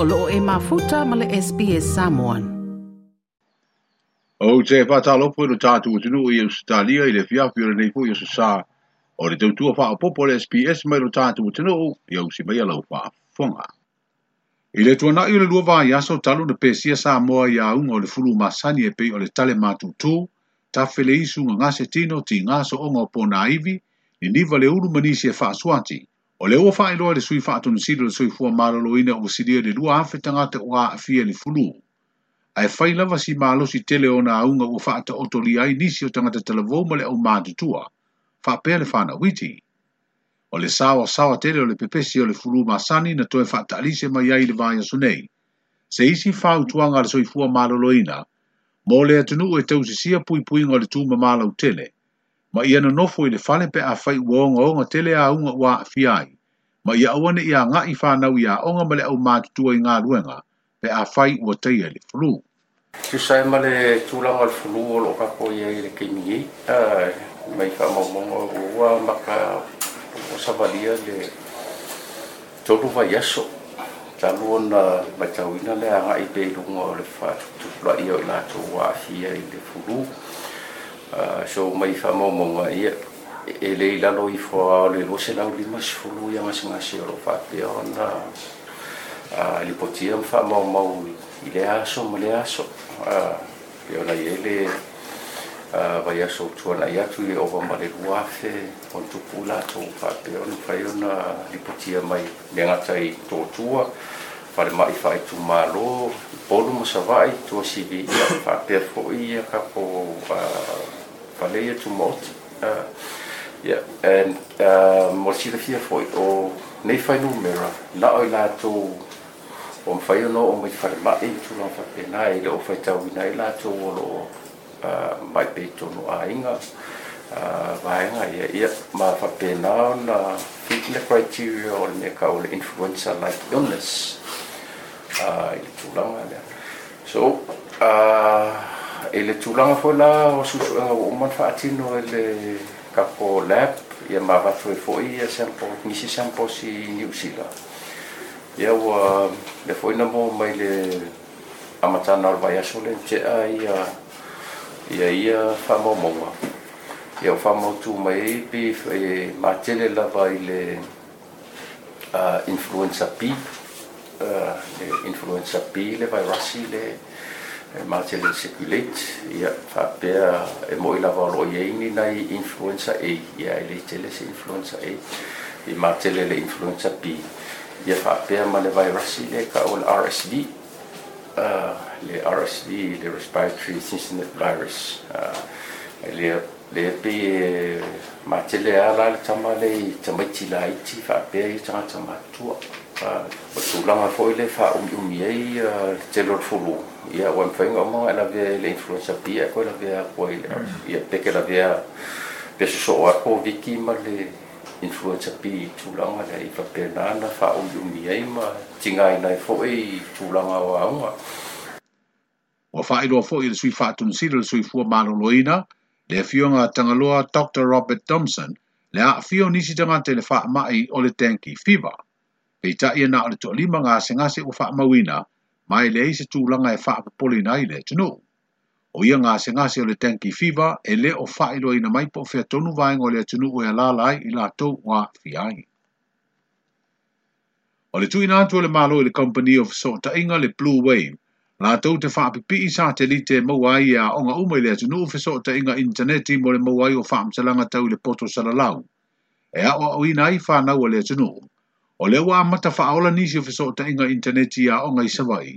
olo e ma futa ma le SBS Samoan. O te fata lopo no tātou o tunu i Australia i le fiafi ora nei fui o sasā. O le tau tua wha popo le SBS mai no tātou o tunu i au si mai alau wha whonga. I le tua nai o le lua wā i aso talu na pēsia Samoa i a unga o le fulu masani e pei o le tale mātou tū, ta fele isu ngā ngase tino ti ngā so onga o pōna aivi, ni niva le uru manisi e wha suanti. O le ua whae loa le sui wha atunu siro le sui fua maralo ina o siria le lua hawhi tanga te oa a fia ni fulu. A e whae lava si maalo si tele o na aunga ua wha ata oto li ai nisi o tanga te televoma le au maadu tua. Wha pere whana witi. O le sawa sawa tele o le pepesi o le fulu masani na toe wha talise mai ai le vaya sunei. Se isi wha utuanga le sui fua maralo ina, mo le atunu e tausisia pui pui ngale tuma maalo tele ma ia na nofo i le fale pe a fai ua onga onga tele a unga wa a fiai, ma ia awane ia nga i whanau ia onga male au mātutua i ngā ruenga pe a fai ua teia le fulu. Tu sai ma le tūlanga le fulu o lo kako ia i le kemi ei, mai ka maumonga ua maka o savalia le tolu vai aso, tālua na maitauina le a nga i pe i lunga o le fulu, tu plai o i lātou wa a fiai le fulu, Ah, so mai fa mo mo nga ia e le ila lo i fo ah, le lo se lau lima si fulu ia mas nga si oro fa te onda a li poti am fa mo mo i le aso mo le aso a ah, pe ona i ele a vai so tuana i atu i ova ma le luafe on tu pula to fa te onda fa i ona li poti am mai le ngata i to tua fa le mai fa tu ma lo polu mo sa vai tu si vi ia fa te fo ia ka po whale ia tu mot. Uh, yeah. And uh, mo si la fia foi o nei whai nu mera. La oi la tō o mwhai ono o mwai whare ma e tu lan whape na e le o whai tau i nei la tō o lo uh, mai pe tono a inga. Uh, vaenga ia ia ma whape na o na fitna criteria o le mea ka o le influenza like illness uh, i tūlanga lea. So, uh, ele le tulaga foi la o susuaga ua øh, uma faatino e le kapo øh, lab ia foi e foʻi ia gisi sampos i niusila ia ua le foʻi na mo mai le amatana o le vaiaso le e ia ia ia faamaumauga ia o faamautu mai ai pe e matele lava i le uh, influenza p uh, le influenza p le le Marcelin Sekulet, ia whapea e moi lawa roieini nei influenza A, ia e le influenza A, i Marcelin øh, influenza øh, B, ia whapea ma le virus RSV, uh, le RSV, le respiratory syncytial virus, uh, le le pe Marcelin a la le tama le tamaiti la iti, whapea i tangata matua, uh, o tūlanga foi fulu, ia wan mafaiga uma ae lawea i le influensa pia koe lawea akuai le mm. ia peke lawea pe sosoo ako wiki ma le influensa pi i tulaga leai fapena na faauiumi ai ma tigāina e foʻi i tulaga o auga ua faailoa foʻi i le sui faatunusili o le suifua maloloina le afioga tagaloa dr robert thompson le aafio nisi tagata i le ai o le tanki fiva peitaʻi ana o le toʻalima gasegase ua faamauina mai le se tu langa e fa poli nai le tuno o ia nga se nga se le tanki fiva e le o fa i loina mai po fa tonu vai ngole tuno o ia la lai i la tou wa fiai O le tuina atu le malo i le Company of Sota Inga le Blue Wave, la tau te wha api pii sa te li te mawai a onga umai le atu nuu fe Sota Inga interneti mo le mawai o wha amtalanga tau le poto salalau. E awa o ina i wha nau le atu nuu o le wa mata fa aola nisi o fiso ta inga interneti ya onga i sawai.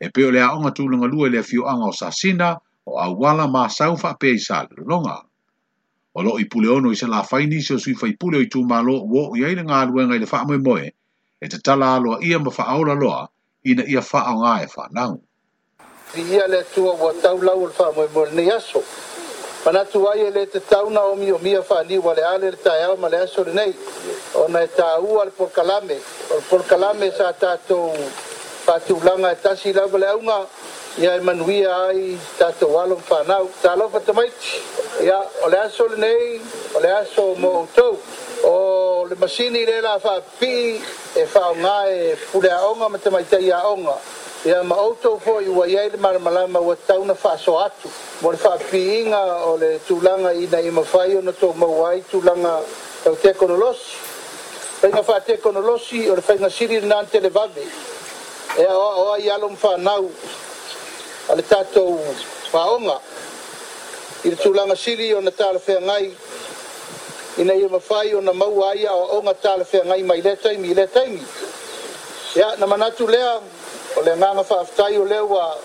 E peo le a onga tūlanga lua le fio anga o sasina o a wala ma saufa pe i sa longa. O lo i pule ono i se la fai nisi o sui fai pule o i tū malo wo o iai na ngā ruenga i le faa moe moe e te tala aloa ia ma fa aola loa ina ia faa o ngā e faa I Ia le tua wa tau lau le faa moe moe ni aso. Manatu ai e le te tau na omi o mia faa ni wale ale le tae au ma le aso le nei ona e tāua le polokalame o le polokalame sa tatou faatulaga e tasi lava le auga ia e manuia ai tatou alo ma fanau talofa tamaiti ia o le aso lenei o le aso mo outou o le masini lē la faapipii e faaogā e puleaʻoga ma tamaitai aʻoga ia ma outou foʻi ua iai le malamalama ua tauna faaso atu mo le faapipiiga o le tulaga inaʻi mafai ona tou maua ai tulaga tautekonolosi faiga whaateko no losi o le faiga sili na ante le E a oa i alo fanau a le tatou faoga i le tulaga sili ona talafeagai ina ia mafai ona maua ai aia o onga mai le taimi i le taimi. Ia na manatu lea o le agaga faafetai o lea ua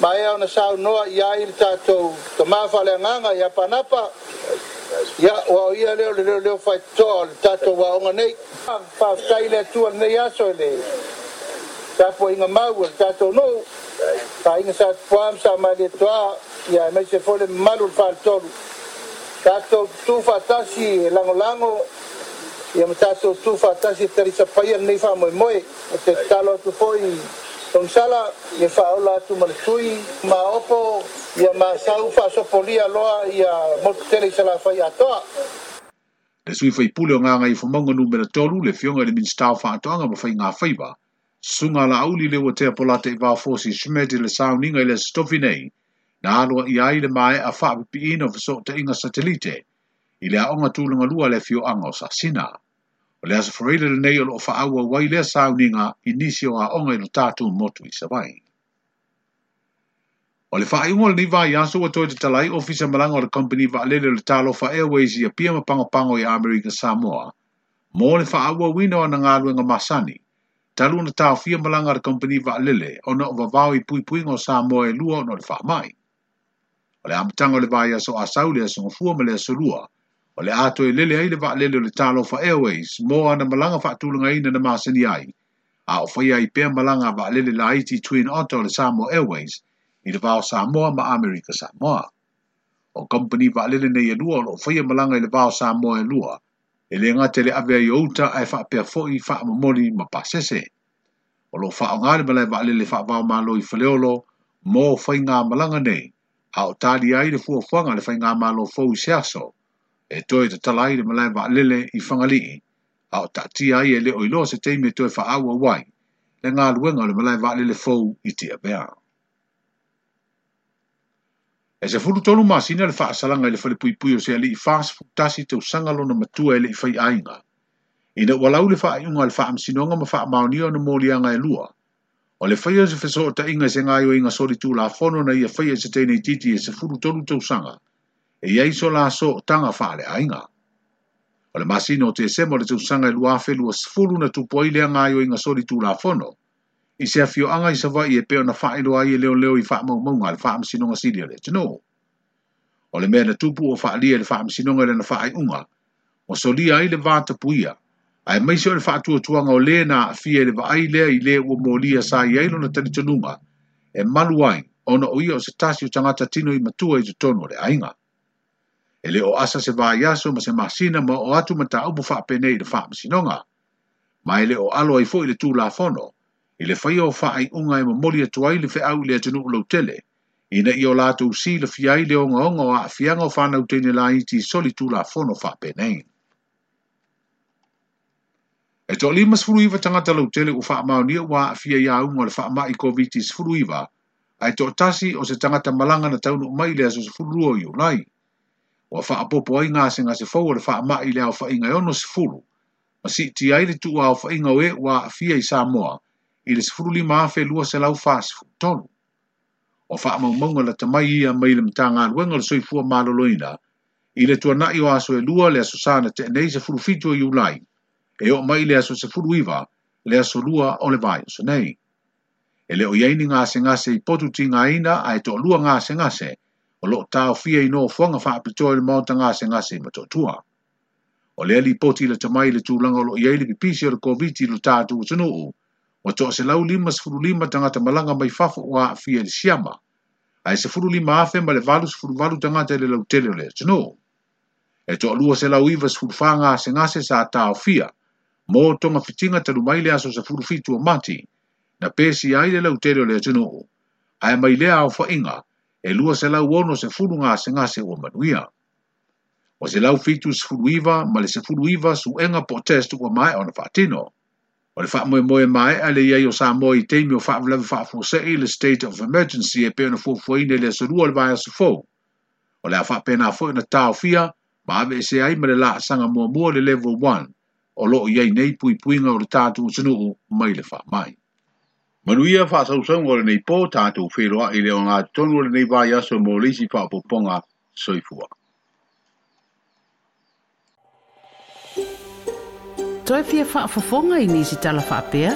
maea o na sao noa ai le tatou tamā faaleagaga nganga i a panapa ya o ia leo le leo leo fai tol tato wa onga nei tai le an nei aso ta po inga mau o no ta inga sa tupuā sa mai le toa ya me se fo le tu fa tasi lango lango ya me tato tu fa tasi teri sa pai an nei fa moi moi te talo tu foi tonsala ye faaola atu ma tui maopo ia masau faasopolia loa ia motutele i salafai atoa le sui faipule o gagai fomauga numera tolu le fioga e i le minista fa faatoaga ma fai gafaiva susuga laauli le ua teapolata va fo si i le sauniga i le asitofi nei na aloaʻia ai le mai maeʻa faapipiina o fesoʻataʻiga satelite i le aʻoga tulagalua le anga o sina o le aso le lenei o fa faaauau ai lea sauniga i nisi o aʻoga i lo tatou motu i savai O le whae ingo ni vaa i aso wa toi te talai ofisa malanga o le company wa alele le talo wha airways i a pia mapango pango i America Samoa. Mo le wha awa wina o na ngalue nga masani. Talu na tau fia malanga o le company wa alele o na o wavau i pui pui ngo Samoa e lua o na le wha mai. O le amatango le vai aso asau le aso ngofua ma le aso lua. O le ato e lele ai le wha alele le talo wha airways mo ana malanga wha tulunga ina na masani ai. A o whaia i pia malanga wa alele la iti Twin Otter le Samoa Airways – ni te vao Samoa ma Amerika Samoa. O company va alele nei e lua, o whaia e malanga i le vao Samoa e lua, e le ngā tele awea i outa ai wha pia fōi wha amamori ma pasese. O lo wha o ngāre malai va alele wha vao malo i whaleolo, mō whai ngā malanga nei, a o tāri ai le fua whanga le whai ngā malo fōu i seaso, e toi te talai le malai va alele i whangalii, a o tati ai e le oilo se teime e toi wha awa wai, le ngā luenga le malai va alele fōu i te abeao. E se fulu tolu maa sina le faa salanga ile fale pui pui o se ali i faa sifu tasi te usanga lona matua ele i fai ainga. Ina walau le faa iunga le faa msinonga ma faa maonio na mōli anga e lua. O le faya se fesoo ta inga se ngayo inga sori tu la fono na ia faya se teine titi e se fulu tolu te usanga. E ia iso la so tanga faa le ainga. O le masino te sema le te usanga e lua fe lua sifulu na tupo ile anga ayo inga sori tu la fono i se afio anga i sawa i e peo na whaero ai e leo leo i wha mau maunga le wha amsinonga siri ale, tino. O le mea na tupu o wha lia le wha amsinonga le na wha unga, o so lia ai le vata puia, ai maise o le wha atua tuanga o le na afia le wha lea i le ua mo lia sa i ailo na tani tanunga, e malu ai, ona o ia o se tasi o tangata tino i matua i te tono le ainga. E le o asa se wha iaso ma se masina ma o atu ma ta upu wha apenei le wha amsinonga, ma e le o alo ai fo i le tū la fono, i le whaia o whaai unga e mamori atu ai le whaau le atu o lau tele, i na i o lātou si le fiai le onga onga o a fianga o whanau tene la iti soli tū la whono whapenei. E tō limas furuiva tangata lau tele u wha amau nia wā a fia ia unga le wha amau i COVID-19 ai tō tasi o se tangata malanga na taunu mai le aso se furuo i unai. Wa wha apopo ai ngā se ngā se fau le wha amau i le au wha inga ono se ma si ti aile tu au wha inga we wā a fia i Samoa, i le sefulu lima afe lua se lau fasefu tolu. O faa maumonga la tamai ia mai le mtanga aluenga le soifua maloloina, i le tuana i o aso e lua le aso sana te nei sefulu fitu e iulai, e o mai le aso sefulu iwa le aso lua o le vai se nei. E le o yeini se ngase i potu ti ina a e to lua se ngase, o lo tau fia i no fuanga faa pitoa i le maota ngase ngase i matotua. O le ali poti le tamai le tūlanga o lo yeili pipisi o le COVID-19 lo tātu o tunuu, o toa se lau lima sefuru lima tangata malanga mai fafo wa fia ni siama. Ai sefuru lima afe ma le valu sefuru valu tangata le lau tele le tino. E toa lua se lau iwa sefuru faa ngā se ngase sa ta o fia. Mō tonga fitinga talu mai le aso sefuru fitu o mati. Na pesi ai le lau tele le tino. Ai mai lea au fa inga. E lua se lau ono sefuru ngā se ngase o manuia. O se lau fitu sefuru iwa ma le sefuru iwa su enga po testu kwa mai ona fatino o le faamoe moe mae a le iai o sa moe i teimi o faavelave faafoasei le state of emergency e pea ona fuafuaina i le asolua o le vaeasefou o le a faapena foʻi ona taofia ma ave ese ai ma le laasaga muamua le level 1 o loo iai nei puipuiga o le tatou sunuu mai le faamai manuia faasausauga o lenei pō tatou feloaʻi i le o agatotonu o lenei vaeaso mo leisi faapoopoga soifuaʻi toe fia whaafafonga i nisi tala whaapea?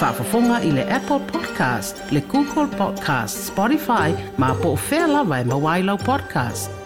Whaafafonga i le Apple Podcast, le Google Podcast, Spotify, ma po o whea lawa e mawailau podcast.